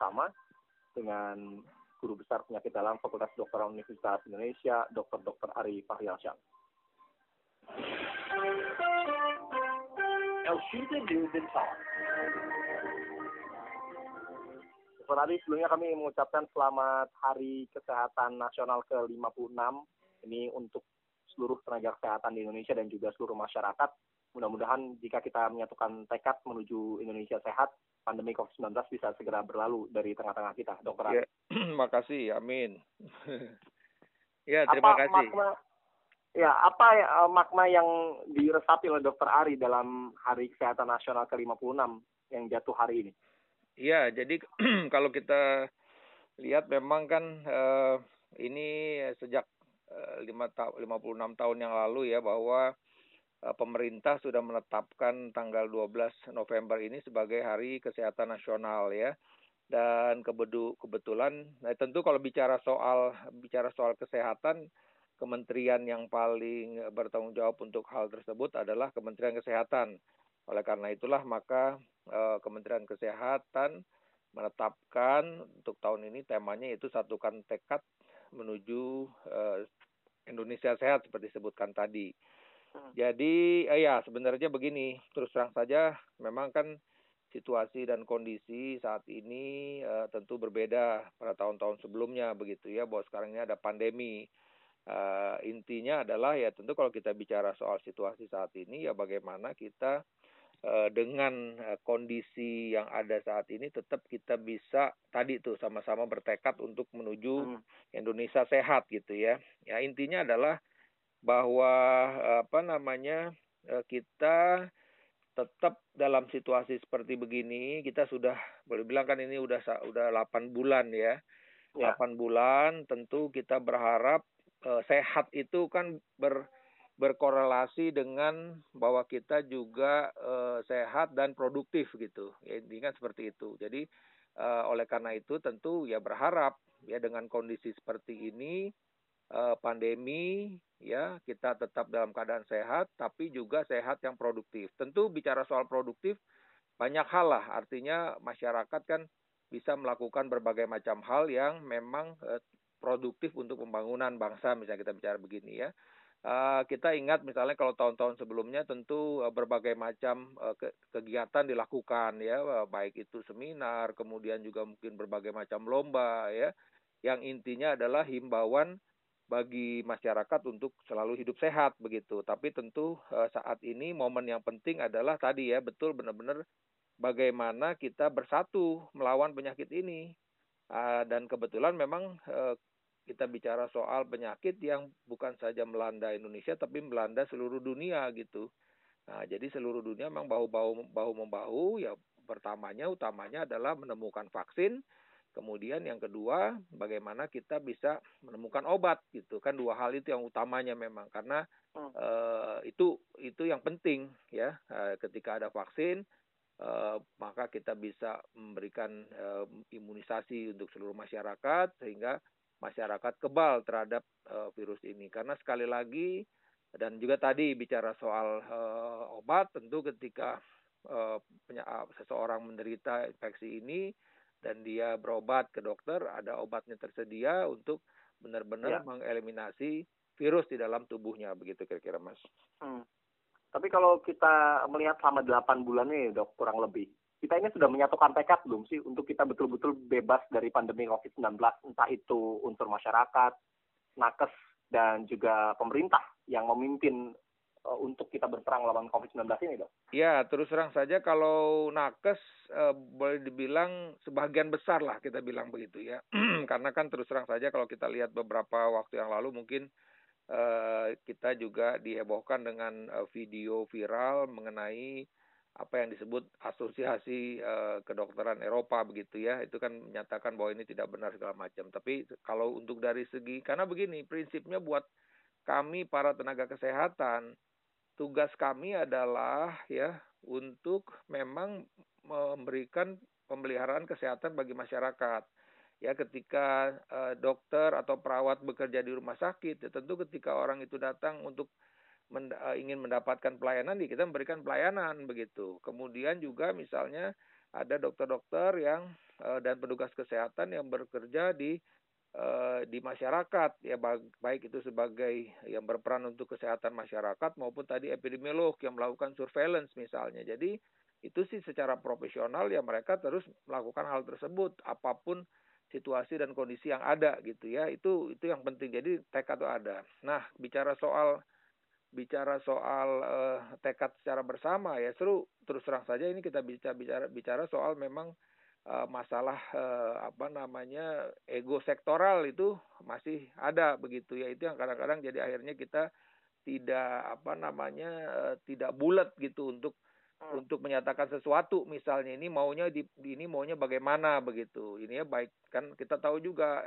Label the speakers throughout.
Speaker 1: bersama dengan Guru Besar Penyakit Dalam Fakultas Kedokteran Universitas Indonesia, Dr. Dr. Ari Fahrialsyah. Dr. Ari, sebelumnya kami mengucapkan selamat Hari Kesehatan Nasional ke-56. Ini untuk seluruh tenaga kesehatan di Indonesia dan juga seluruh masyarakat. Mudah-mudahan jika kita menyatukan tekad menuju Indonesia sehat, pandemi COVID-19 bisa segera berlalu dari tengah-tengah kita, dokter.
Speaker 2: Ya, makasih, amin. ya, terima apa kasih.
Speaker 1: Makna, ya, apa ya, makna yang diresapi oleh dokter Ari dalam Hari Kesehatan Nasional ke-56 yang jatuh hari ini?
Speaker 2: Iya, jadi kalau kita lihat memang kan uh, ini sejak uh, 5 ta 56 tahun yang lalu ya bahwa Eh, pemerintah sudah menetapkan tanggal 12 November ini sebagai Hari Kesehatan Nasional ya. Dan kebetulan nah tentu kalau bicara soal bicara soal kesehatan kementerian yang paling bertanggung jawab untuk hal tersebut adalah Kementerian Kesehatan. Oleh karena itulah maka eh, Kementerian Kesehatan menetapkan untuk tahun ini temanya itu satukan tekad menuju eh, Indonesia sehat seperti disebutkan tadi. Hmm. Jadi eh, ya sebenarnya begini, terus terang saja memang kan situasi dan kondisi saat ini uh, tentu berbeda pada tahun-tahun sebelumnya begitu ya bahwa sekarang ini ada pandemi. Uh, intinya adalah ya tentu kalau kita bicara soal situasi saat ini ya bagaimana kita uh, dengan uh, kondisi yang ada saat ini tetap kita bisa tadi tuh sama-sama bertekad untuk menuju hmm. Indonesia sehat gitu ya. Ya intinya adalah bahwa apa namanya eh, kita tetap dalam situasi seperti begini kita sudah boleh bilang kan ini udah udah 8 bulan ya. ya. 8 bulan tentu kita berharap uh, sehat itu kan ber berkorelasi dengan bahwa kita juga uh, sehat dan produktif gitu. Ya intinya seperti itu. Jadi uh, oleh karena itu tentu ya berharap ya dengan kondisi seperti ini pandemi ya kita tetap dalam keadaan sehat tapi juga sehat yang produktif. Tentu bicara soal produktif banyak hal lah artinya masyarakat kan bisa melakukan berbagai macam hal yang memang uh, produktif untuk pembangunan bangsa misalnya kita bicara begini ya. Uh, kita ingat misalnya kalau tahun-tahun sebelumnya tentu berbagai macam ke kegiatan dilakukan ya baik itu seminar kemudian juga mungkin berbagai macam lomba ya yang intinya adalah himbauan bagi masyarakat untuk selalu hidup sehat begitu. Tapi tentu uh, saat ini momen yang penting adalah tadi ya betul benar-benar bagaimana kita bersatu melawan penyakit ini. Uh, dan kebetulan memang uh, kita bicara soal penyakit yang bukan saja melanda Indonesia tapi melanda seluruh dunia gitu. Nah, jadi seluruh dunia memang bahu-bahu bahu membahu ya pertamanya utamanya adalah menemukan vaksin Kemudian yang kedua, bagaimana kita bisa menemukan obat gitu. Kan dua hal itu yang utamanya memang karena hmm. uh, itu itu yang penting ya. Uh, ketika ada vaksin uh, maka kita bisa memberikan uh, imunisasi untuk seluruh masyarakat sehingga masyarakat kebal terhadap uh, virus ini. Karena sekali lagi dan juga tadi bicara soal uh, obat tentu ketika uh, seseorang menderita infeksi ini dan dia berobat ke dokter, ada obatnya tersedia untuk benar-benar ya. mengeliminasi virus di dalam tubuhnya, begitu kira-kira Mas.
Speaker 1: Hmm. Tapi kalau kita melihat selama 8 bulan ini dok, kurang lebih, kita ini sudah menyatukan tekad belum sih untuk kita betul-betul bebas dari pandemi COVID-19, entah itu unsur masyarakat, nakes, dan juga pemerintah yang memimpin untuk kita berperang lawan COVID-19 ini, dok?
Speaker 2: Ya, terus terang saja kalau nakes uh, boleh dibilang sebagian besar lah kita bilang begitu ya. Karena kan terus terang saja kalau kita lihat beberapa waktu yang lalu mungkin uh, kita juga dihebohkan dengan video viral mengenai apa yang disebut asosiasi kedokteran Eropa begitu ya itu kan menyatakan bahwa ini tidak benar segala macam tapi kalau untuk dari segi karena begini prinsipnya buat kami para tenaga kesehatan tugas kami adalah ya untuk memang memberikan pemeliharaan kesehatan bagi masyarakat. Ya, ketika uh, dokter atau perawat bekerja di rumah sakit, ya tentu ketika orang itu datang untuk uh, ingin mendapatkan pelayanan, ya kita memberikan pelayanan begitu. Kemudian juga misalnya ada dokter-dokter yang uh, dan petugas kesehatan yang bekerja di di masyarakat ya baik itu sebagai yang berperan untuk kesehatan masyarakat maupun tadi epidemiolog yang melakukan surveillance misalnya. Jadi itu sih secara profesional ya mereka terus melakukan hal tersebut apa pun situasi dan kondisi yang ada gitu ya. Itu itu yang penting. Jadi tekad itu ada. Nah bicara soal bicara soal uh, tekad secara bersama ya seru. Terus terang saja ini kita bicara bicara bicara soal memang masalah uh, apa namanya ego sektoral itu masih ada begitu ya. Itu yang kadang-kadang jadi akhirnya kita tidak apa namanya uh, tidak bulat gitu untuk Hmm. untuk menyatakan sesuatu. Misalnya ini maunya di ini maunya bagaimana begitu. Ini ya baik. Kan kita tahu juga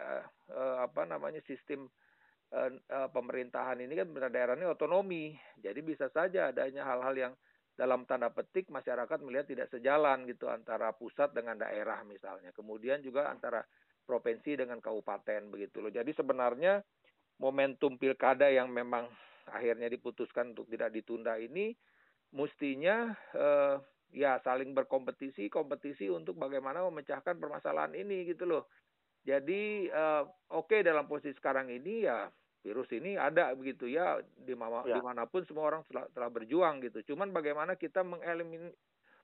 Speaker 2: apa namanya sistem pemerintahan ini kan daerah ini otonomi. Jadi bisa saja adanya hal-hal yang dalam tanda petik masyarakat melihat tidak sejalan gitu antara pusat dengan daerah misalnya. Kemudian juga antara provinsi dengan kabupaten begitu loh. Jadi sebenarnya momentum pilkada yang memang akhirnya diputuskan untuk tidak ditunda ini mestinya uh, ya saling berkompetisi kompetisi untuk bagaimana memecahkan permasalahan ini gitu loh. Jadi uh, oke okay, dalam posisi sekarang ini ya virus ini ada begitu ya di mana ya. di mana pun semua orang telah, telah berjuang gitu cuman bagaimana kita mengelimin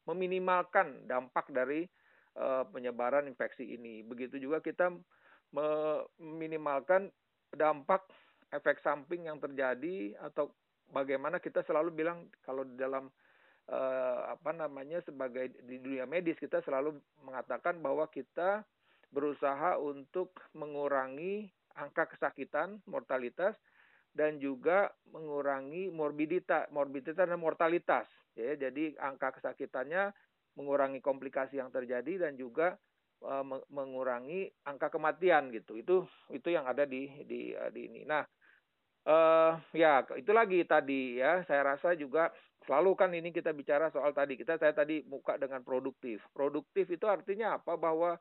Speaker 2: meminimalkan dampak dari uh, penyebaran infeksi ini begitu juga kita meminimalkan dampak efek samping yang terjadi atau bagaimana kita selalu bilang kalau di dalam uh, apa namanya sebagai di dunia medis kita selalu mengatakan bahwa kita berusaha untuk mengurangi angka kesakitan, mortalitas dan juga mengurangi morbiditas, morbiditas dan mortalitas. Ya, jadi angka kesakitannya mengurangi komplikasi yang terjadi dan juga uh, mengurangi angka kematian gitu. Itu itu yang ada di di di ini. Nah, uh, ya itu lagi tadi ya saya rasa juga selalu kan ini kita bicara soal tadi kita saya tadi muka dengan produktif produktif itu artinya apa bahwa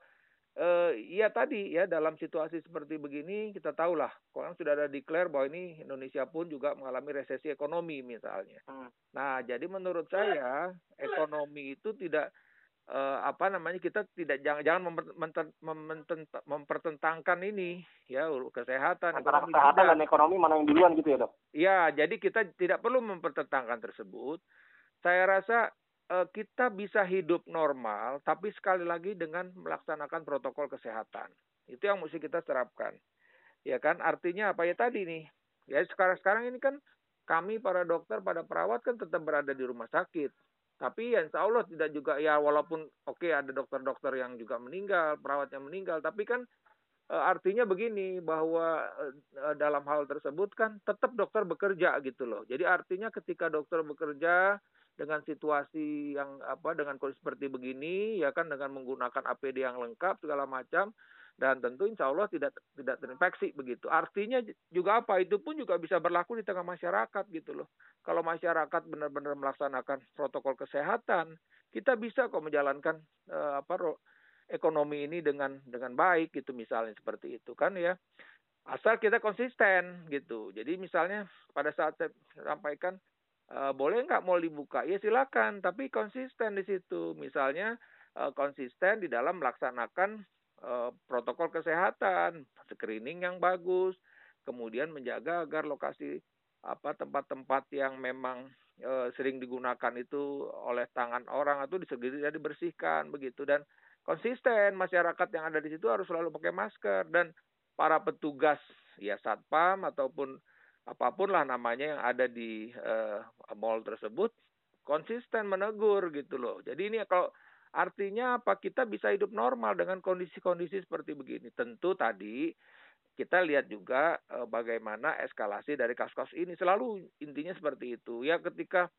Speaker 2: uh, ya tadi ya dalam situasi seperti begini kita tahulah orang sudah ada declare bahwa ini Indonesia pun juga mengalami resesi ekonomi misalnya hmm. nah jadi menurut saya ekonomi itu tidak uh, apa namanya kita tidak jangan jangan mempertentangkan ini ya kesehatan
Speaker 1: antara kesehatan dan ekonomi mana yang duluan gitu ya dok?
Speaker 2: Ya jadi kita tidak perlu mempertentangkan tersebut. Saya rasa kita bisa hidup normal tapi sekali lagi dengan melaksanakan protokol kesehatan. Itu yang mesti kita terapkan. Ya kan? Artinya apa? Ya tadi nih. Ya sekarang sekarang ini kan kami para dokter pada perawat kan tetap berada di rumah sakit. Tapi ya insya Allah tidak juga ya walaupun oke okay, ada dokter-dokter yang juga meninggal, perawat yang meninggal, tapi kan e, artinya begini bahwa e, dalam hal tersebut kan tetap dokter bekerja gitu loh. Jadi artinya ketika dokter bekerja dengan situasi yang apa dengan kondisi seperti begini ya kan dengan menggunakan APD yang lengkap segala macam dan tentu insya Allah tidak tidak terinfeksi begitu. Artinya juga apa itu pun juga bisa berlaku di tengah masyarakat gitu loh. Kalau masyarakat benar-benar melaksanakan protokol kesehatan, kita bisa kok menjalankan uh, apa ekonomi ini dengan dengan baik gitu misalnya seperti itu kan ya. Asal kita konsisten gitu. Jadi misalnya pada saat saya sampaikan uh, boleh nggak mau dibuka? Ya silakan. Tapi konsisten di situ. Misalnya uh, konsisten di dalam melaksanakan Eh, protokol kesehatan, screening yang bagus, kemudian menjaga agar lokasi apa tempat-tempat yang memang e, sering digunakan itu oleh tangan orang itu disegera dibersihkan begitu. Dan konsisten masyarakat yang ada di situ harus selalu pakai masker. Dan para petugas ya satpam ataupun apa pun lah namanya yang ada di e, mall tersebut konsisten menegur gitu loh. Jadi ini kalau Artinya apa? Kita bisa hidup normal dengan kondisi-kondisi seperti begini. Tentu tadi kita lihat juga e, bagaimana eskalasi dari kasus-kasus ini. Selalu intinya seperti itu. Ya ketika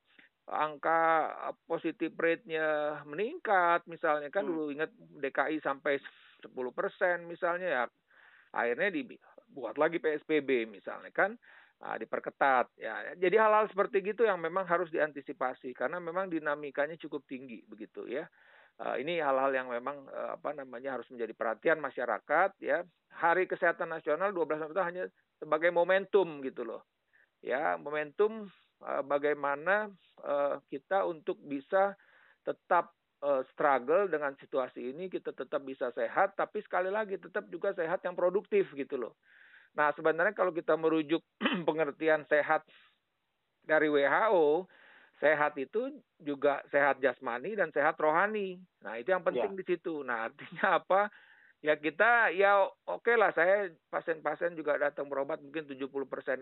Speaker 2: angka positif rate-nya meningkat, misalnya kan hmm. dulu ingat DKI sampai 10 persen misalnya ya akhirnya dibuat lagi PSBB misalnya kan nah, diperketat ya jadi hal-hal seperti gitu yang memang harus diantisipasi karena memang dinamikanya cukup tinggi begitu ya Uh, ini hal-hal yang memang uh, apa namanya harus menjadi perhatian masyarakat ya. Hari Kesehatan Nasional 12 November hanya sebagai momentum gitu loh. Ya, momentum uh, bagaimana uh, kita untuk bisa tetap struggle dengan situasi ini kita tetap bisa sehat tapi sekali lagi tetap juga sehat yang produktif gitu loh. Nah, sebenarnya kalau kita merujuk pengertian sehat dari WHO, sehat itu juga sehat jasmani dan sehat rohani. Nah, itu yang penting ya. di situ. Nah, artinya apa? Ya kita ya oke okay lah saya pasien-pasien juga datang berobat mungkin 70%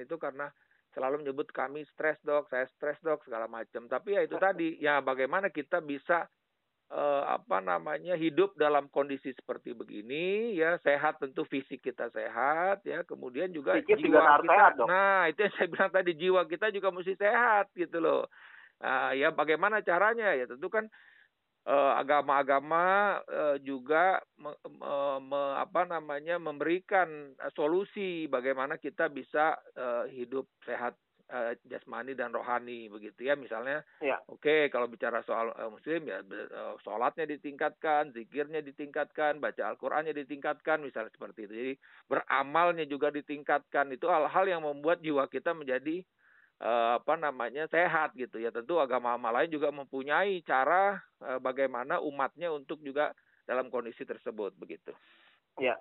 Speaker 2: itu karena selalu menyebut kami stres dok, saya stres dok segala macam. Tapi ya itu tadi ya bagaimana kita bisa uh, apa namanya hidup dalam kondisi seperti begini ya sehat tentu fisik kita sehat ya. Kemudian juga
Speaker 1: Sikit jiwa juga kita sehat, dong.
Speaker 2: nah itu yang saya bilang tadi jiwa kita juga mesti sehat gitu loh. Uh, ya bagaimana caranya? Ya tentu kan uh, agama-agama uh, juga me, me, me, apa namanya memberikan solusi bagaimana kita bisa uh, hidup sehat uh, jasmani dan rohani begitu ya. Misalnya ya. oke okay, kalau bicara soal uh, muslim ya uh, sholatnya ditingkatkan zikirnya ditingkatkan baca Al-Qur'annya ditingkatkan misalnya seperti itu. Jadi beramalnya juga ditingkatkan. Itu hal-hal yang membuat jiwa kita menjadi uh, apa namanya sehat gitu ya. Tentu agama-agama lain juga mempunyai cara uh, bagaimana umatnya untuk juga dalam kondisi tersebut begitu.
Speaker 1: Ya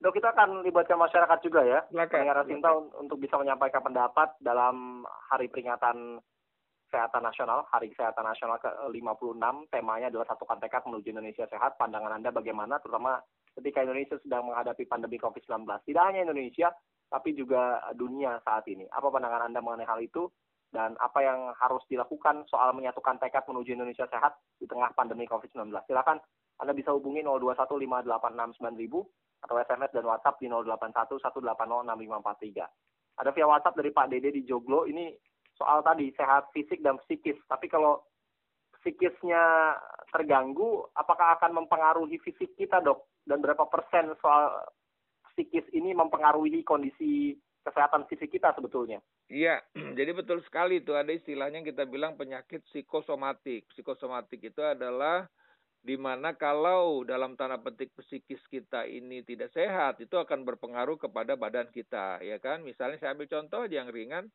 Speaker 1: Dok, kita akan libatkan masyarakat juga ya, pendengar Sinta untuk bisa menyampaikan pendapat dalam hari peringatan Kesehatan Nasional, Hari Kesehatan Nasional ke-56. Temanya adalah satukan tekad menuju Indonesia sehat. Pandangan Anda bagaimana, terutama ketika Indonesia sedang menghadapi pandemi COVID-19. Tidak hanya Indonesia, tapi juga dunia saat ini. Apa pandangan Anda mengenai hal itu? Dan apa yang harus dilakukan soal menyatukan tekad menuju Indonesia sehat di tengah pandemi COVID-19? Silakan Anda bisa hubungi 0215869000 atau SMS dan WhatsApp di 0811806543. Ada via WhatsApp dari Pak Dede di Joglo, ini soal tadi sehat fisik dan psikis. Tapi kalau psikisnya terganggu, apakah akan mempengaruhi fisik kita dok? Dan berapa persen soal psikis ini mempengaruhi kondisi kesehatan fisik kita sebetulnya?
Speaker 2: Iya, jadi betul sekali itu ada istilahnya kita bilang penyakit psikosomatik. Psikosomatik itu adalah di mana kalau dalam tanda petik psikis kita ini tidak sehat itu akan berpengaruh kepada badan kita ya kan? Misalnya saya ambil contoh yang ringan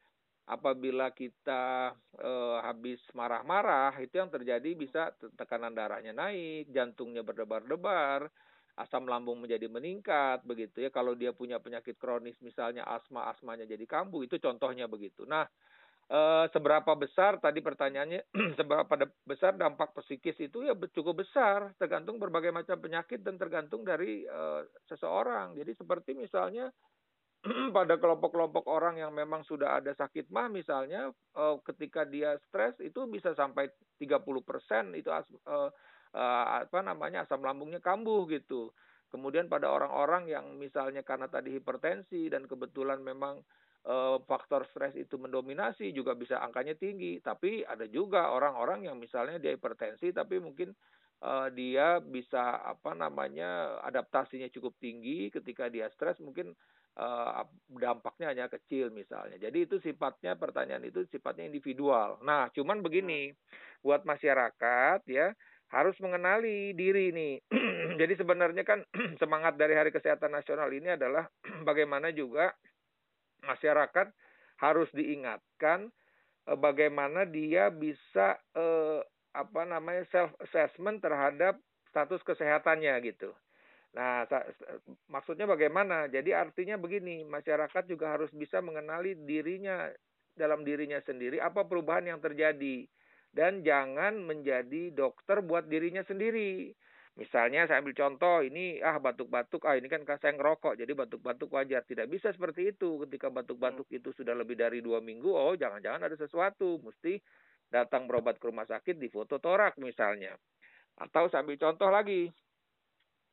Speaker 2: apabila kita e, habis marah-marah itu yang terjadi bisa tekanan darahnya naik jantungnya berdebar-debar asam lambung menjadi meningkat begitu ya. Kalau dia punya penyakit kronis misalnya asma asmanya jadi kambuh itu contohnya begitu. Nah Uh, seberapa besar tadi pertanyaannya seberapa besar dampak psikis itu ya cukup besar tergantung berbagai macam penyakit dan tergantung dari uh, seseorang. Jadi seperti misalnya pada kelompok-kelompok orang yang memang sudah ada sakit mah misalnya uh, ketika dia stres itu bisa sampai 30% itu as, uh, uh, apa namanya asam lambungnya kambuh gitu. Kemudian pada orang-orang yang misalnya karena tadi hipertensi dan kebetulan memang uh, faktor stres itu mendominasi juga bisa angkanya tinggi. Tapi ada juga orang-orang yang misalnya dia hipertensi tapi mungkin uh, dia bisa apa namanya adaptasinya cukup tinggi ketika dia stres mungkin uh, dampaknya hanya kecil misalnya. Jadi itu sifatnya pertanyaan itu sifatnya individual. Nah, cuman begini buat masyarakat ya harus mengenali diri nih. Jadi sebenarnya kan semangat dari Hari Kesehatan Nasional ini adalah bagaimana juga masyarakat harus diingatkan eh, bagaimana dia bisa eh, apa namanya self assessment terhadap status kesehatannya gitu. Nah, maksudnya bagaimana? Jadi artinya begini, masyarakat juga harus bisa mengenali dirinya dalam dirinya sendiri apa perubahan yang terjadi dan jangan menjadi dokter buat dirinya sendiri. Misalnya saya ambil contoh ini ah batuk-batuk ah ini kan saya ngerokok jadi batuk-batuk wajar. Tidak bisa seperti itu. Ketika batuk-batuk hmm. itu sudah lebih dari dua minggu oh jangan-jangan ada sesuatu. Mesti datang berobat ke rumah sakit di foto torak misalnya. Atau saya ambil contoh lagi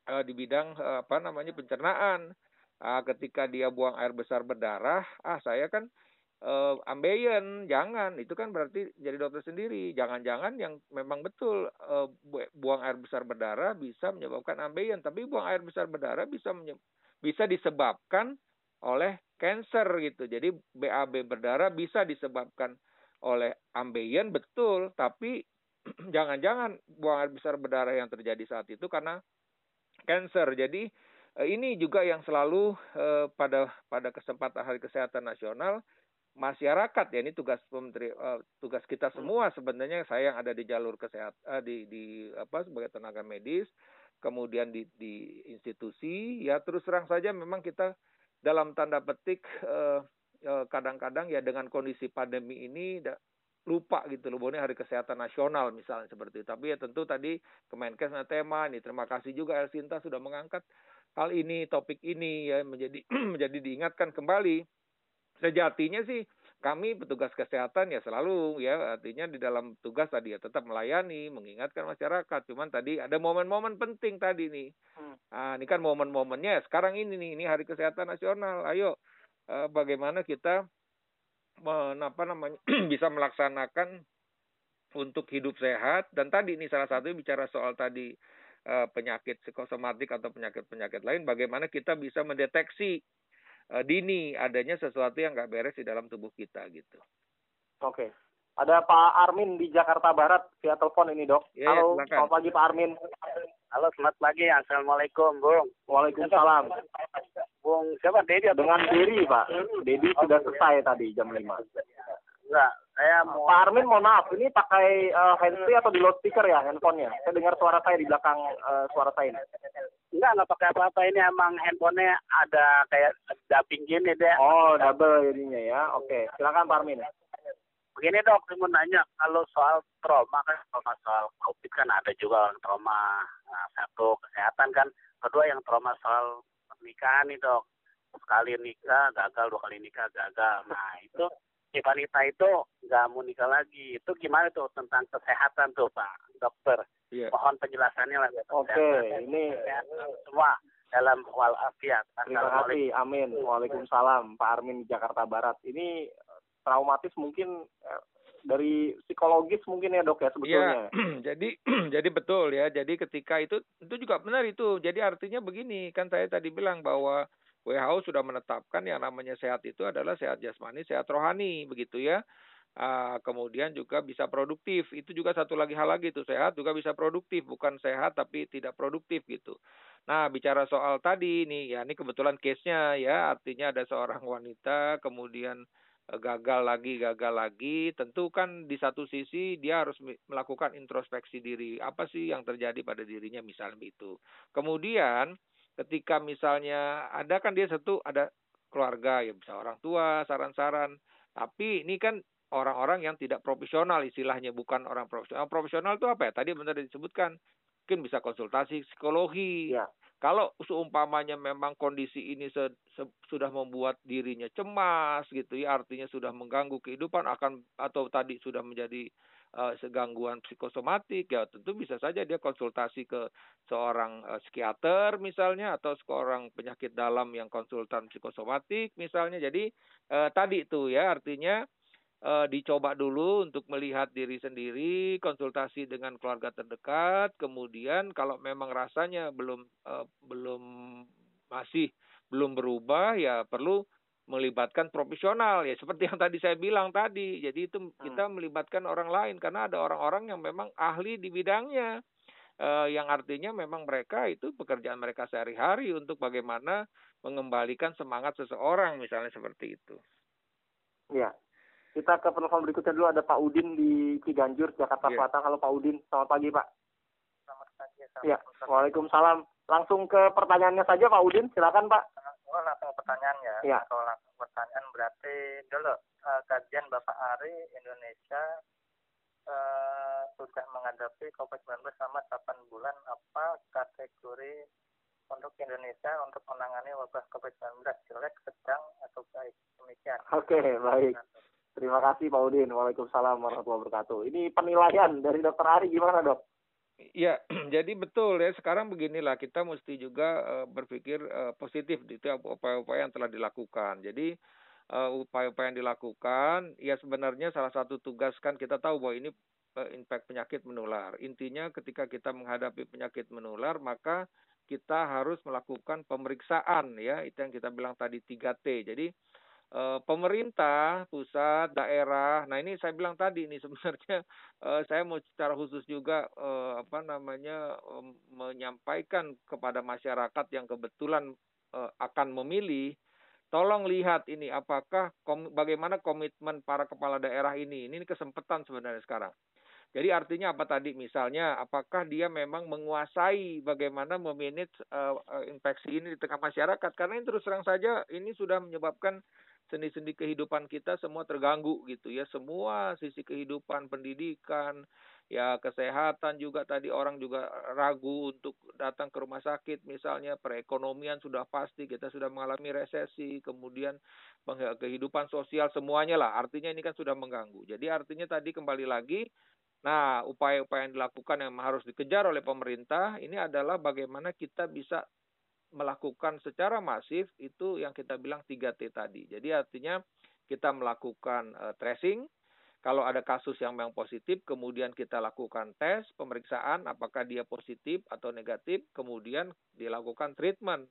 Speaker 2: uh, di bidang uh, apa namanya pencernaan. Uh, ketika dia buang air besar berdarah ah saya kan uh, ambeien jangan. Itu kan berarti jadi dokter sendiri. Jangan-jangan yang memang betul uh, buang air besar berdarah bisa menyebabkan ambeien. Tapi buang air besar berdarah bisa bisa disebabkan oleh cancer gitu. Jadi BAB berdarah bisa disebabkan oleh ambeien betul. Tapi jangan-jangan buang air besar berdarah yang terjadi saat itu karena cancer. Jadi ini juga yang selalu pada pada kesempatan Hari Kesehatan Nasional masyarakat ya ini tugas pementeri uh, tugas kita semua sebenarnya saya yang ada di jalur kesehatan uh, di di apa sebagai tenaga medis kemudian di di institusi ya terus terang saja memang kita dalam tanda petik kadang-kadang uh, uh, ya dengan kondisi pandemi ini lupa gitu loh ini hari kesehatan nasional misalnya seperti itu. Tapi ya tentu tadi Kemenkes tema ini terima kasih juga Elsinta sudah mengangkat hal ini topik ini ya menjadi menjadi diingatkan kembali. Sejatinya sih kami petugas kesehatan ya selalu ya artinya di dalam tugas tadi ya tetap melayani, mengingatkan masyarakat. Cuman tadi ada momen-momen penting tadi nih. Hmm. Nah, ini kan momen-momennya sekarang ini nih ini hari kesehatan nasional. Ayo eh, bagaimana kita apa namanya bisa melaksanakan untuk hidup sehat dan tadi ini salah satu bicara soal tadi uh, penyakit psikosomatik atau penyakit-penyakit lain bagaimana kita bisa mendeteksi dini adanya sesuatu yang nggak beres di dalam tubuh kita gitu.
Speaker 1: Oke. Ada Pak Armin di Jakarta Barat via telepon ini dok.
Speaker 2: Ya,
Speaker 1: Halo,
Speaker 2: ya,
Speaker 1: selamat pagi Pak Armin.
Speaker 3: Halo, selamat pagi. Assalamualaikum, Bung.
Speaker 1: Waalaikumsalam.
Speaker 3: Bung, siapa Dedi?
Speaker 1: Dengan Dedi, Pak. Dedi sudah selesai tadi jam 5.
Speaker 3: Enggak, saya mau...
Speaker 1: Pak Armin, mohon maaf. Ini pakai uh, handsfree atau di loudspeaker ya handphonenya? Saya dengar suara saya di belakang uh, suara saya ini.
Speaker 3: Enggak, enggak pakai apa-apa. Ini emang handphonenya ada kayak dubbing gini deh.
Speaker 1: Oh, double jadinya ya. Oke, silakan Pak Armin.
Speaker 3: Begini dok, saya mau nanya kalau soal trauma kan trauma soal covid kan ada juga orang trauma nah, satu kesehatan kan, kedua yang trauma soal pernikahan nih dok, sekali nikah gagal, dua kali nikah gagal. Nah itu si wanita itu nggak mau nikah lagi, itu gimana tuh tentang kesehatan tuh pak dokter? Yeah. Mohon penjelasannya lah.
Speaker 1: Oke, okay, ini
Speaker 3: semua dalam walafiat.
Speaker 1: Terima kasih, amin. Waalaikumsalam, Pak Armin di Jakarta Barat. Ini traumatis mungkin eh, dari psikologis mungkin ya dok ya sebetulnya.
Speaker 2: Ya, jadi jadi betul ya. Jadi ketika itu itu juga benar itu. Jadi artinya begini kan saya tadi bilang bahwa WHO sudah menetapkan yang namanya sehat itu adalah sehat jasmani, sehat rohani begitu ya. Uh, kemudian juga bisa produktif. Itu juga satu lagi hal lagi itu sehat juga bisa produktif, bukan sehat tapi tidak produktif gitu. Nah, bicara soal tadi nih ya ini kebetulan case-nya ya, artinya ada seorang wanita kemudian Eh, gagal lagi gagal lagi tentu kan di satu sisi dia harus melakukan introspeksi diri apa sih yang terjadi pada dirinya misalnya itu kemudian ketika misalnya ada kan dia satu ada keluarga ya bisa orang tua saran-saran. Tapi ini kan orang-orang yang tidak profesional istilahnya bukan orang profesional. Profesional itu apa ya? Tadi benar disebutkan. Mungkin bisa konsultasi psikologi. Ya. Kalau seumpamanya memang kondisi ini se, se, sudah membuat dirinya cemas gitu ya, artinya sudah mengganggu kehidupan akan atau tadi sudah menjadi uh, segangguan psikosomatik ya tentu bisa saja dia konsultasi ke seorang uh, psikiater misalnya atau seorang penyakit dalam yang konsultan psikosomatik misalnya. Jadi uh, tadi itu ya artinya uh, dicoba dulu untuk melihat diri sendiri, konsultasi dengan keluarga terdekat, kemudian kalau memang rasanya belum uh, belum masih belum berubah ya perlu melibatkan profesional ya seperti yang tadi saya bilang tadi. Jadi itu hmm. kita melibatkan orang lain karena ada orang-orang yang memang ahli di bidangnya. Uh, yang artinya memang mereka itu pekerjaan mereka sehari-hari untuk bagaimana mengembalikan semangat seseorang misalnya seperti itu.
Speaker 1: Ya, kita ke penelpon berikutnya dulu ada Pak Udin di Ciganjur, Jakarta yeah. Selatan. Halo Pak Udin, selamat pagi Pak.
Speaker 3: Selamat pagi.
Speaker 1: Ya, Waalaikumsalam. Langsung ke pertanyaannya saja Pak Udin, silakan Pak.
Speaker 3: Oh, langsung pertanyaan ya.
Speaker 1: ya.
Speaker 3: Kalau langsung pertanyaan berarti dulu uh, kajian Bapak Ari Indonesia uh, sudah menghadapi COVID-19 selama 8 bulan apa kategori untuk Indonesia untuk menangani wabah COVID-19 jelek, sedang atau baik demikian.
Speaker 1: Oke, okay, baik. Terima kasih Pak Udin. Waalaikumsalam warahmatullahi wabarakatuh. Ini penilaian dari Dokter Ari gimana dok?
Speaker 2: Ya, jadi betul ya. Sekarang beginilah kita mesti juga uh, berpikir uh, positif itu upaya-upaya yang telah dilakukan. Jadi uh, upaya-upaya yang dilakukan, ya sebenarnya salah satu tugas kan kita tahu bahwa ini uh, impact penyakit menular. Intinya ketika kita menghadapi penyakit menular, maka kita harus melakukan pemeriksaan ya. Itu yang kita bilang tadi 3T. Jadi pemerintah pusat daerah nah ini saya bilang tadi ini sebenarnya uh, saya mau secara khusus juga uh, apa namanya menyampaikan kepada masyarakat yang kebetulan akan memilih tolong lihat ini apakah bagaimana komitmen para kepala daerah ini. Ini kesempatan sebenarnya sekarang. Jadi artinya apa tadi misalnya apakah dia memang menguasai bagaimana memanage uh, infeksi ini di tengah masyarakat karena ini terus terang saja ini sudah menyebabkan sendi-sendi kehidupan kita semua terganggu gitu ya. Semua sisi kehidupan pendidikan ya kesehatan juga tadi orang juga ragu untuk datang ke rumah sakit. Misalnya perekonomian sudah pasti kita sudah mengalami resesi kemudian kehidupan sosial semuanya lah. Artinya ini kan sudah mengganggu. Jadi artinya tadi kembali lagi Nah, upaya-upaya yang dilakukan yang harus dikejar oleh pemerintah ini adalah bagaimana kita bisa melakukan secara masif itu yang kita bilang 3T tadi. Jadi artinya kita melakukan uh, tracing, kalau ada kasus yang memang positif, kemudian kita lakukan tes, pemeriksaan apakah dia positif atau negatif, kemudian dilakukan treatment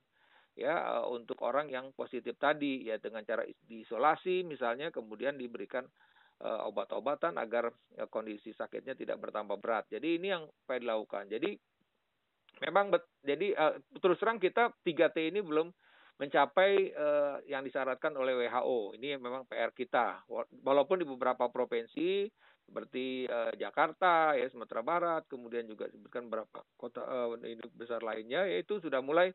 Speaker 2: ya uh, untuk orang yang positif tadi ya dengan cara diisolasi misalnya kemudian diberikan uh, obat-obatan agar kondisi sakitnya tidak bertambah berat. Jadi ini yang perlu dilakukan. Jadi memang bet, jadi uh, terus terang kita 3T ini belum mencapai uh, yang disyaratkan oleh WHO. Ini memang PR kita. Walaupun di beberapa provinsi seperti uh, Jakarta, ya Sumatera Barat, kemudian juga sebutkan beberapa kota uh, besar lainnya, yaitu sudah mulai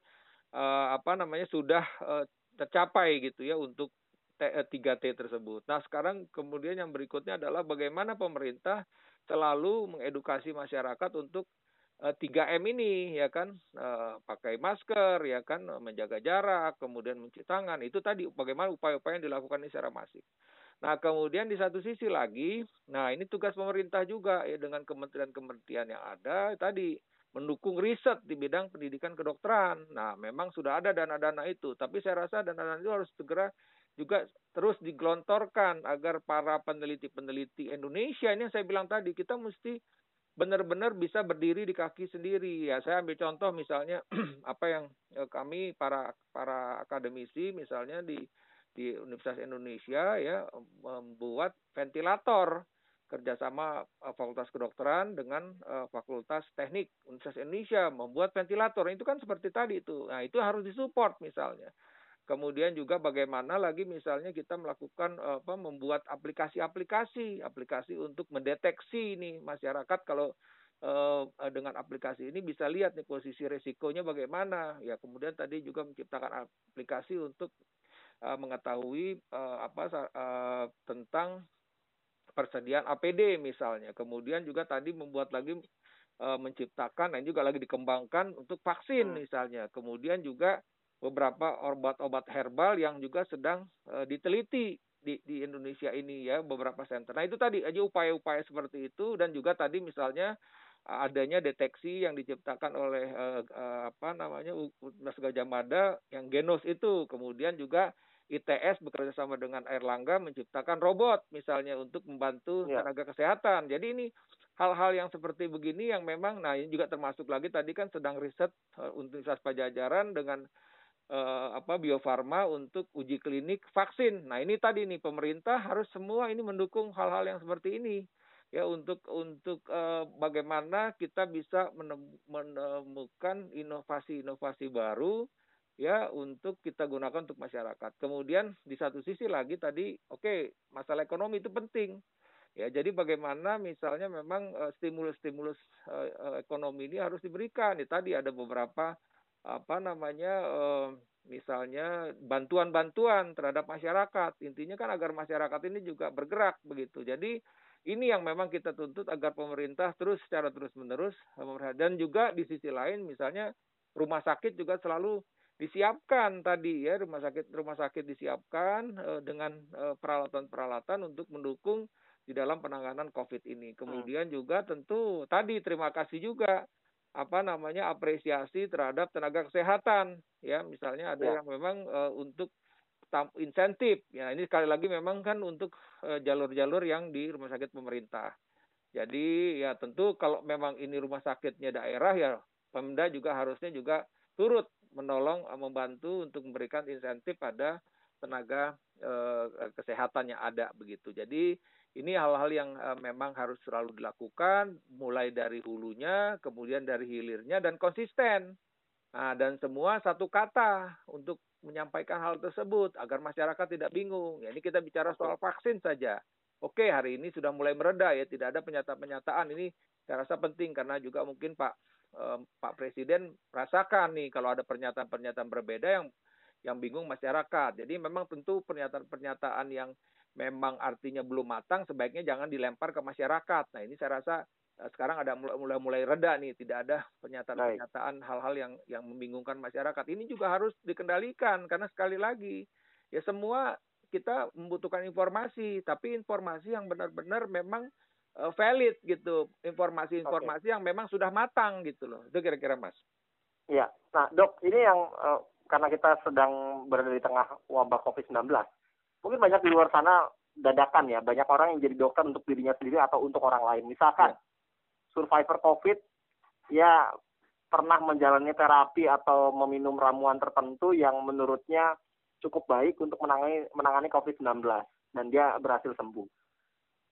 Speaker 2: uh, apa namanya sudah uh, tercapai gitu ya untuk 3T eh, tersebut. Nah, sekarang kemudian yang berikutnya adalah bagaimana pemerintah selalu mengedukasi masyarakat untuk 3M eh, ini ya kan eh, pakai masker ya kan menjaga jarak kemudian mencuci tangan itu tadi bagaimana upaya-upaya yang dilakukan secara masif. Nah kemudian di satu sisi lagi, nah ini tugas pemerintah juga ya dengan kementerian-kementerian yang ada tadi mendukung riset di bidang pendidikan kedokteran. Nah memang sudah ada dana-dana itu, tapi saya rasa dana-dana itu harus segera juga terus digelontorkan agar para peneliti-peneliti Indonesia ini yang saya bilang tadi kita mesti benar-benar bisa berdiri di kaki sendiri. Ya saya ambil contoh misalnya apa yang eh, kami para para akademisi misalnya di di Universitas Indonesia ya membuat ventilator kerjasama eh, Fakultas Kedokteran dengan uh, Fakultas Teknik Universitas Indonesia membuat ventilator. Itu kan seperti tadi itu. Nah itu harus disupport misalnya Kemudian juga bagaimana lagi misalnya kita melakukan apa membuat aplikasi-aplikasi, aplikasi untuk mendeteksi nih masyarakat kalau eh, dengan aplikasi ini bisa lihat nih posisi resikonya bagaimana. Ya kemudian tadi juga menciptakan aplikasi untuk eh, mengetahui eh, apa eh, tentang persediaan APD misalnya. Kemudian juga tadi membuat lagi eh, menciptakan dan juga lagi dikembangkan untuk vaksin hmm. misalnya. Kemudian juga beberapa obat-obat herbal yang juga sedang uh, diteliti di, di Indonesia ini ya beberapa center. Nah itu tadi aja upaya-upaya seperti itu dan juga tadi misalnya adanya deteksi yang diciptakan oleh uh, uh, apa namanya Universitas Gajah Mada yang Genos itu kemudian juga ITS bekerja sama dengan Erlangga menciptakan robot misalnya untuk membantu ya. tenaga kesehatan. Jadi ini hal-hal yang seperti begini yang memang nah ini juga termasuk lagi tadi kan sedang riset uh, Universitas Pajajaran dengan uh, apa Bio Farma untuk uji klinik vaksin. Nah, ini tadi nih pemerintah harus semua ini mendukung hal-hal yang seperti ini ya untuk untuk uh, bagaimana kita bisa menemukan inovasi-inovasi baru ya untuk kita gunakan untuk masyarakat. Kemudian di satu sisi lagi tadi oke okay, masalah ekonomi itu penting. Ya, jadi bagaimana misalnya memang stimulus-stimulus uh, uh, ekonomi ini harus diberikan. Ya, tadi ada beberapa apa namanya eh, misalnya bantuan-bantuan terhadap masyarakat. Intinya kan agar masyarakat ini juga bergerak begitu. Jadi ini yang memang kita tuntut agar pemerintah terus secara terus-menerus dan juga di sisi lain misalnya rumah sakit juga selalu disiapkan tadi ya rumah sakit rumah sakit disiapkan uh, dengan peralatan-peralatan untuk mendukung di dalam penanganan COVID ini. Kemudian hmm. juga tentu tadi terima kasih juga apa namanya apresiasi terhadap tenaga kesehatan. Ya misalnya ada ya. yang memang uh, untuk insentif. Ya ini sekali lagi memang kan untuk eh, jalur-jalur uh, yang di rumah sakit pemerintah. Jadi ya tentu kalau memang ini rumah sakitnya daerah ya Pemda juga harusnya juga turut menolong uh, membantu untuk memberikan insentif pada tenaga uh, kesehatan yang ada begitu. Jadi ini hal-hal yang uh, memang harus selalu dilakukan, mulai dari hulunya, kemudian dari hilirnya, dan konsisten. Nah, dan semua satu kata untuk menyampaikan hal tersebut agar masyarakat tidak bingung. Ya, ini kita bicara soal vaksin saja. Oke, hari ini sudah mulai mereda ya, tidak ada pernyataan-pernyataan. Ini saya rasa penting karena juga mungkin Pak eh, Pak Presiden rasakan nih kalau ada pernyataan-pernyataan berbeda yang yang bingung masyarakat. Jadi memang tentu pernyataan-pernyataan yang memang artinya belum matang sebaiknya jangan dilempar ke masyarakat. Nah, ini saya rasa Eh, sekarang ada mulai mulai reda nih, tidak ada pernyataan-pernyataan hal-hal yang yang membingungkan masyarakat. Ini juga harus dikendalikan karena sekali lagi ya semua kita membutuhkan informasi, tapi informasi yang benar-benar memang uh, valid gitu, informasi-informasi okay. yang memang sudah matang gitu loh. Itu kira-kira Mas.
Speaker 1: Iya. Nah, Dok, ini yang uh, karena kita sedang berada di tengah wabah Covid-19. Mungkin banyak di luar sana dadakan ya, banyak orang yang jadi dokter untuk dirinya sendiri atau untuk orang lain. Misalkan ya survivor COVID ya pernah menjalani terapi atau meminum ramuan tertentu yang menurutnya cukup baik untuk menangani menangani COVID-19 dan dia berhasil sembuh.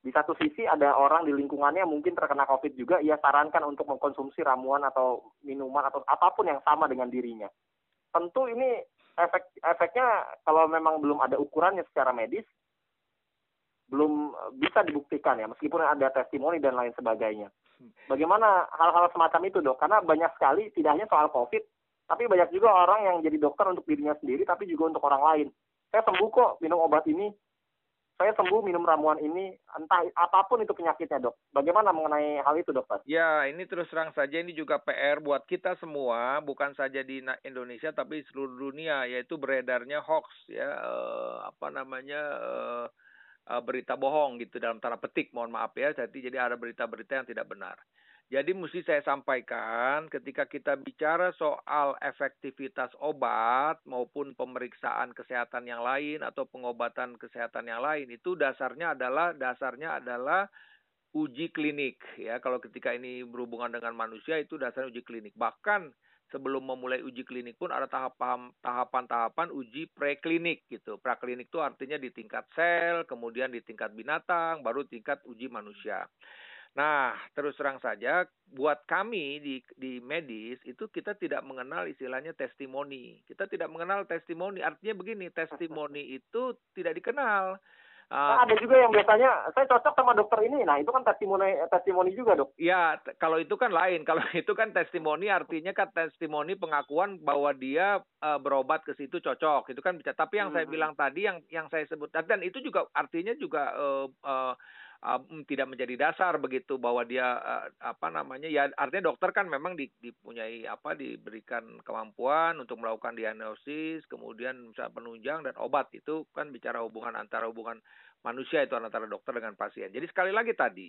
Speaker 1: Di satu sisi ada orang di lingkungannya mungkin terkena COVID juga, ia sarankan untuk mengkonsumsi ramuan atau minuman atau apa pun yang sama dengan dirinya. Tentu ini efek efeknya kalau memang belum ada ukurannya secara medis belum bisa dibuktikan ya meskipun ada testimoni dan lain sebagainya. Bagaimana hal-hal semacam itu dok? Karena banyak sekali tidak hanya soal COVID, tapi banyak juga orang yang jadi dokter untuk dirinya sendiri, tapi juga untuk orang lain. Saya sembuh kok minum obat ini, saya sembuh minum ramuan ini, entah apa pun itu penyakitnya dok. Bagaimana mengenai hal itu dokter?
Speaker 2: Ya, ini terus terang saja ini juga PR buat kita semua, bukan saja di Indonesia tapi seluruh dunia, yaitu beredarnya hoax ya, eh, apa namanya. Eh, uh, berita bohong gitu dalam tanda petik mohon maaf ya jadi jadi ada berita-berita yang tidak benar jadi mesti saya sampaikan ketika kita bicara soal efektivitas obat maupun pemeriksaan kesehatan yang lain atau pengobatan kesehatan yang lain itu dasarnya adalah dasarnya adalah uji klinik ya kalau ketika ini berhubungan dengan manusia itu dasarnya uji klinik bahkan sebelum memulai uji klinik pun ada tahapan-tahapan uji preklinik gitu. Preklinik itu artinya di tingkat sel, kemudian di tingkat binatang, baru tingkat uji manusia. Nah, terus terang saja, buat kami di, di medis itu kita tidak mengenal istilahnya testimoni. Kita tidak mengenal testimoni. Artinya begini, testimoni itu tidak dikenal.
Speaker 1: Uh, ada juga yang biasanya saya cocok sama dokter ini. Nah, itu kan testimoni testimoni juga, Dok.
Speaker 2: Ya, kalau itu kan lain. Kalau itu kan testimoni artinya kan testimoni pengakuan bahwa dia uh, berobat ke situ cocok. Itu kan bisa. Tapi yang hmm. saya bilang tadi yang yang saya sebut dan itu juga artinya juga uh, uh, um, tidak menjadi dasar begitu bahwa dia uh, apa namanya ya artinya dokter kan memang di, dipunyai apa diberikan kemampuan untuk melakukan diagnosis kemudian bisa penunjang dan obat. Itu kan bicara hubungan antara hubungan manusia itu antara dokter dengan pasien. Jadi sekali lagi tadi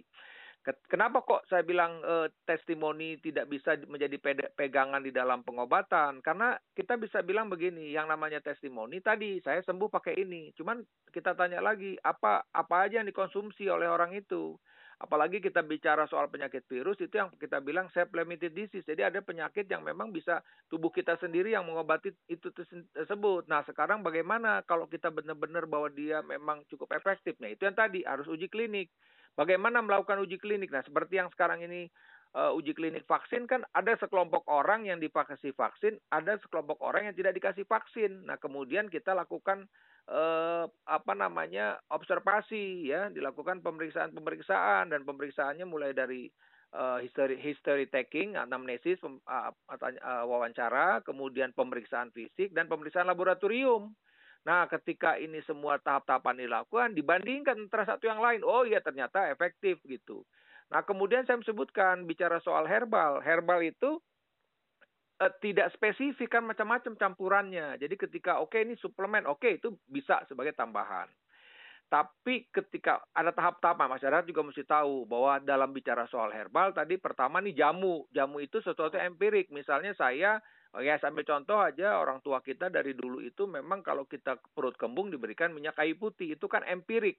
Speaker 2: Kenapa kok saya bilang eh, testimoni tidak bisa menjadi pegangan di dalam pengobatan? Karena kita bisa bilang begini, yang namanya testimoni tadi saya sembuh pakai ini. Cuman kita tanya lagi, apa apa aja yang dikonsumsi oleh orang itu? Apalagi kita bicara soal penyakit virus itu yang kita bilang self limited disease. Jadi ada penyakit yang memang bisa tubuh kita sendiri yang mengobati itu tersebut. Nah, sekarang bagaimana kalau kita benar-benar bahwa dia memang cukup efektif? Nah, itu yang tadi harus uji klinik. Bagaimana melakukan uji klinik? Nah, seperti yang sekarang ini uh, uji klinik vaksin kan ada sekelompok orang yang dikasih vaksin, ada sekelompok orang yang tidak dikasih vaksin. Nah, kemudian kita lakukan uh, apa namanya observasi ya, dilakukan pemeriksaan-pemeriksaan dan pemeriksaannya mulai dari uh, history history taking, anamnesis, uh, uh, wawancara, kemudian pemeriksaan fisik dan pemeriksaan laboratorium. Nah, ketika ini semua tahap-tahapan dilakukan, dibandingkan antara satu yang lain, oh iya ternyata efektif gitu. Nah, kemudian saya sebutkan bicara soal herbal. Herbal itu eh, tidak spesifik kan macam-macam campurannya. Jadi ketika oke okay, ini suplemen, oke okay, itu bisa sebagai tambahan. Tapi ketika ada tahap-tahap masyarakat juga mesti tahu bahwa dalam bicara soal herbal tadi pertama nih jamu. Jamu itu sesuatu empirik. Misalnya saya Oh ya, sampai contoh aja orang tua kita dari dulu itu memang kalau kita perut kembung diberikan minyak kayu putih, itu kan empirik.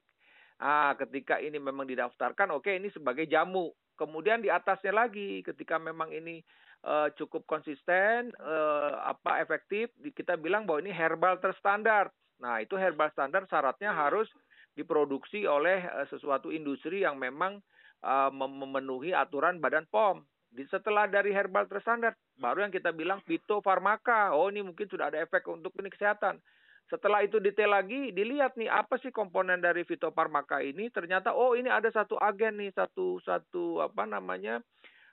Speaker 2: Ah, ketika ini memang didaftarkan, oke okay, ini sebagai jamu. Kemudian di atasnya lagi, ketika memang ini uh, cukup konsisten, uh, apa efektif, kita bilang bahwa ini herbal terstandar. Nah, itu herbal standar syaratnya harus diproduksi oleh uh, sesuatu industri yang memang uh, memenuhi aturan Badan POM Setelah dari herbal terstandar, baru yang kita bilang fitofarmaka. Oh ini mungkin sudah ada efek untuk ini kesehatan. Setelah itu detail lagi, dilihat nih apa sih komponen dari fitofarmaka ini. Ternyata oh ini ada satu agen nih, satu satu apa namanya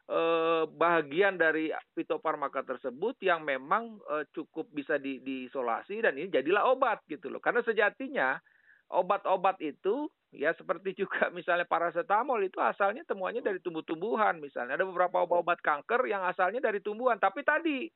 Speaker 2: eh, bagian dari fitofarmaka tersebut yang memang eh, cukup bisa di, diisolasi dan ini jadilah obat gitu loh. Karena sejatinya obat-obat itu ya seperti juga misalnya paracetamol itu asalnya temuannya dari tumbuh-tumbuhan misalnya. Ada beberapa obat-obat kanker yang asalnya dari tumbuhan. Tapi tadi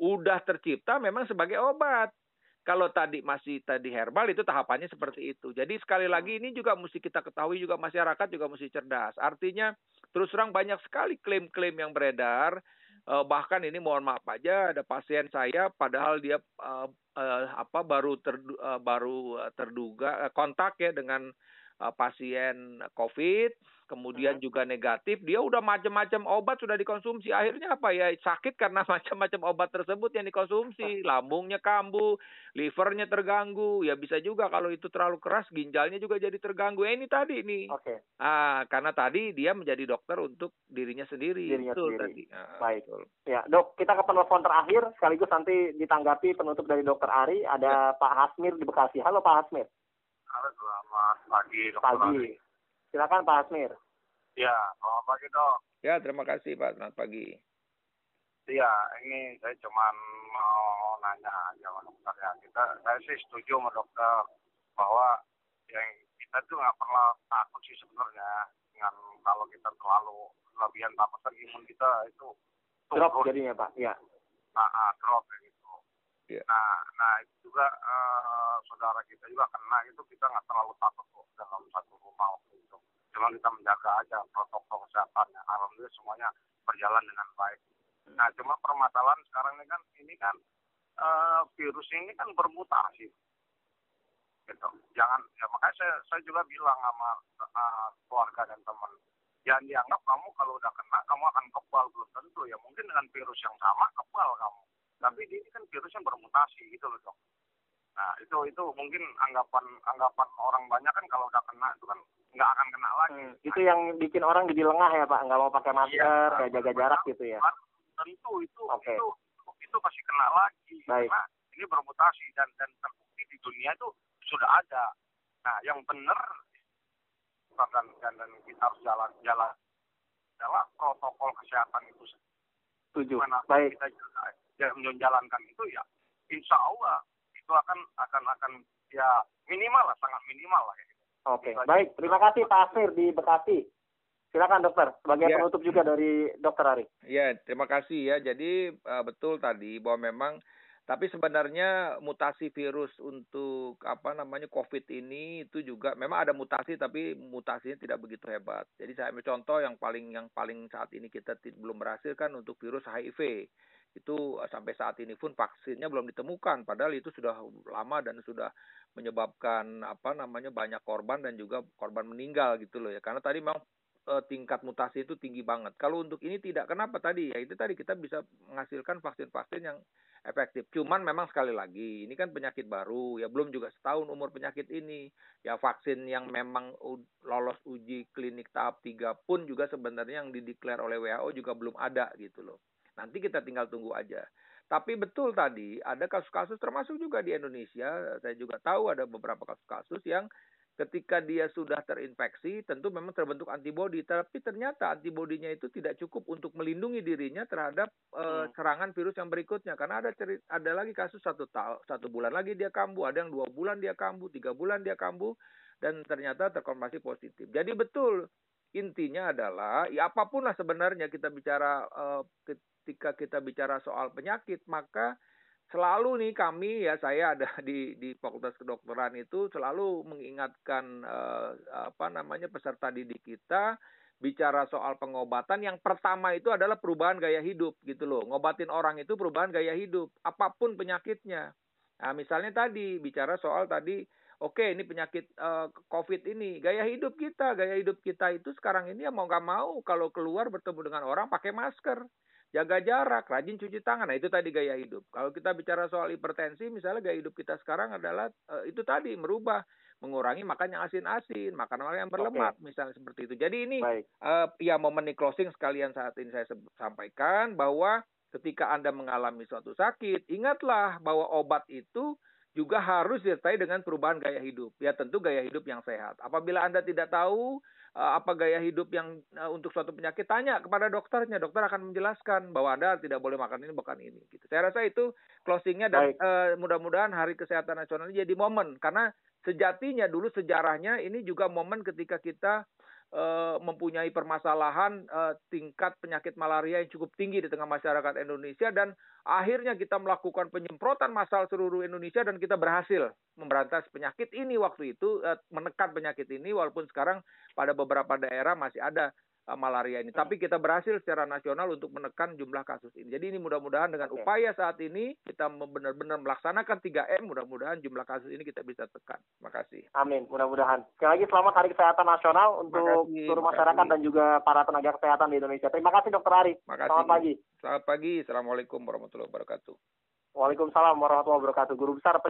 Speaker 2: udah tercipta memang sebagai obat. Kalau tadi masih tadi herbal itu tahapannya seperti itu. Jadi sekali lagi ini juga mesti kita ketahui juga masyarakat juga mesti cerdas. Artinya terus terang banyak sekali klaim-klaim yang beredar uh, bahkan ini mohon maaf aja ada pasien saya padahal dia uh, uh, apa baru ter, uh, baru terduga uh, kontak ya dengan uh, pasien COVID, kemudian hmm. juga negatif, dia udah macam-macam obat sudah dikonsumsi. Akhirnya apa ya sakit karena macam-macam obat tersebut yang dikonsumsi, lambungnya kambuh, livernya terganggu. Ya bisa juga kalau itu terlalu keras, ginjalnya juga jadi terganggu. Eh, ini tadi nih. Oke. Okay. Ah, karena tadi dia menjadi dokter untuk dirinya sendiri.
Speaker 1: Dirinya itu sendiri. Tadi. Ah, Baik. Betul. Ya, dok, kita ke penelpon terakhir sekaligus nanti ditanggapi penutup dari dokter Ari. Ada ya. Pak Hasmir di Bekasi. Halo Pak Hasmir.
Speaker 4: Halo, selamat pagi.
Speaker 1: Pagi. Silakan Pak Asmir.
Speaker 4: Ya, selamat pagi dok.
Speaker 2: Ya, terima kasih Pak. Selamat pagi.
Speaker 4: Iya, ini saya cuma mau nanya aja sama dokter ya. Kita, saya sih setuju sama dokter bahwa yang kita tuh nggak pernah takut sih sebenarnya dengan kalau kita terlalu kelebihan takutan imun kita itu
Speaker 1: drop jadinya Pak. Iya.
Speaker 4: Nah, ah, drop gitu. Yeah. Nah, nah itu juga uh, saudara kita juga kena itu kita nggak terlalu takut kok dalam satu rumah. Cuma kita menjaga aja protokol kesehatannya. Alhamdulillah semuanya berjalan dengan baik. Nah, cuma permasalahan sekarang ini kan ini kan uh, virus ini kan bermutasi. Gitu. Jangan ya makanya saya saya juga bilang sama uh, keluarga dan teman jangan dianggap kamu kalau udah kena kamu akan kebal belum tentu ya mungkin dengan virus yang sama kebal kamu tapi ini kan virus yang bermutasi gitu loh dok nah itu itu mungkin anggapan anggapan orang banyak kan kalau udah kena itu kan nggak akan kena lagi. hmm,
Speaker 1: itu yang bikin orang jadi lengah ya pak. Nggak mau pakai masker iya, kayak jaga jarak gitu ya.
Speaker 4: Tentu itu okay. itu itu pasti kena lagi. Baik. karena ini bermutasi dan dan terbukti di dunia itu sudah ada. Nah yang benar dan dan, dan kita harus jalan jalan. Adalah protokol kesehatan itu.
Speaker 1: Setuju baik. kita
Speaker 4: yang menjalankan itu ya insya Allah itu akan akan akan ya minimal lah sangat minimal lah gitu.
Speaker 1: Oke, okay. baik. Terima kasih Pak Asir di Bekasi. Silakan dokter, sebagai ya. penutup juga dari dokter Ari.
Speaker 2: Ya, terima kasih ya. Jadi uh, betul tadi bahwa memang tapi sebenarnya mutasi virus untuk apa namanya COVID ini itu juga memang ada mutasi tapi mutasinya tidak begitu hebat. Jadi saya ambil contoh yang paling yang paling saat ini kita belum berhasil kan untuk virus HIV itu eh, sampai saat ini pun vaksinnya belum ditemukan. Padahal itu sudah lama dan sudah menyebabkan apa namanya banyak korban dan juga korban meninggal gitu loh ya. Karena tadi memang e, tingkat mutasi itu tinggi banget. Kalau untuk ini tidak. Kenapa tadi? Ya itu tadi kita bisa menghasilkan vaksin-vaksin yang efektif. Cuman memang sekali lagi ini kan penyakit baru. Ya belum juga setahun umur penyakit ini. Ya vaksin yang memang lolos uji klinik tahap 3 pun juga sebenarnya yang dideklar oleh WHO juga belum ada gitu loh Nanti kita tinggal tunggu aja. Tapi betul tadi ada kasus-kasus termasuk juga di Indonesia, saya juga tahu ada beberapa kasus-kasus yang ketika dia sudah terinfeksi tentu memang terbentuk antibodi. Tapi ternyata antibodinya itu tidak cukup untuk melindungi dirinya terhadap uh, serangan virus yang berikutnya. Karena ada cerita, ada lagi kasus satu tahun satu bulan lagi dia kambuh ada yang dua bulan dia kambuh tiga bulan dia kambuh dan ternyata terkonfirmasi positif. Jadi betul intinya adalah ya apa pun lah sebenarnya kita bicara uh, ketika kita bicara soal penyakit maka selalu nih kami ya saya ada di di Fakultas Kedokteran itu selalu mengingatkan uh, apa namanya peserta didik kita bicara soal pengobatan yang pertama itu adalah perubahan gaya hidup gitu loh. Ngobatin orang itu perubahan gaya hidup apa pun penyakitnya. Nah, misalnya tadi bicara soal tadi oke ini penyakit uh, COVID ini gaya hidup kita gaya hidup kita itu sekarang ini ya mau nggak mau kalau keluar bertemu dengan orang pakai masker jaga jarak, rajin cuci tangan. Nah, itu tadi gaya hidup. Kalau kita bicara soal hipertensi, misalnya gaya hidup kita sekarang adalah uh, itu tadi merubah mengurangi makan yang asin-asin, makan makanan yang berlemak, okay. misalnya seperti itu. Jadi ini uh, ya momen closing sekalian saat ini saya sampaikan bahwa ketika Anda mengalami suatu sakit, ingatlah bahwa obat itu juga harus disertai dengan perubahan gaya hidup. Ya tentu gaya hidup yang sehat. Apabila Anda tidak tahu apa gaya hidup yang uh, untuk suatu penyakit, tanya kepada dokternya. Dokter akan menjelaskan bahwa Anda tidak boleh makan ini, bukan ini. Gitu. Saya rasa itu closingnya dan uh, mudah-mudahan Hari Kesehatan Nasional ini jadi momen karena sejatinya dulu sejarahnya ini juga momen ketika kita mempunyai permasalahan uh, tingkat penyakit malaria yang cukup tinggi di tengah masyarakat Indonesia dan akhirnya kita melakukan penyemprotan massal seluruh Indonesia dan kita berhasil memberantas penyakit ini. Waktu itu uh, menekan penyakit ini walaupun sekarang pada beberapa daerah masih ada malaria ini. Tapi kita berhasil secara nasional untuk menekan jumlah kasus ini. Jadi ini mudah-mudahan dengan okay. upaya saat ini kita benar-benar melaksanakan 3M, mudah-mudahan jumlah kasus ini kita bisa tekan. Terima kasih.
Speaker 1: Amin, mudah-mudahan. Sekali lagi selamat Hari Kesehatan Nasional untuk kasih, seluruh masyarakat dan juga para tenaga kesehatan di Indonesia. Terima kasih Dokter Ari. Selamat pagi.
Speaker 2: Selamat pagi. Assalamualaikum warahmatullahi wabarakatuh.
Speaker 1: Waalaikumsalam warahmatullahi wabarakatuh. Guru Besar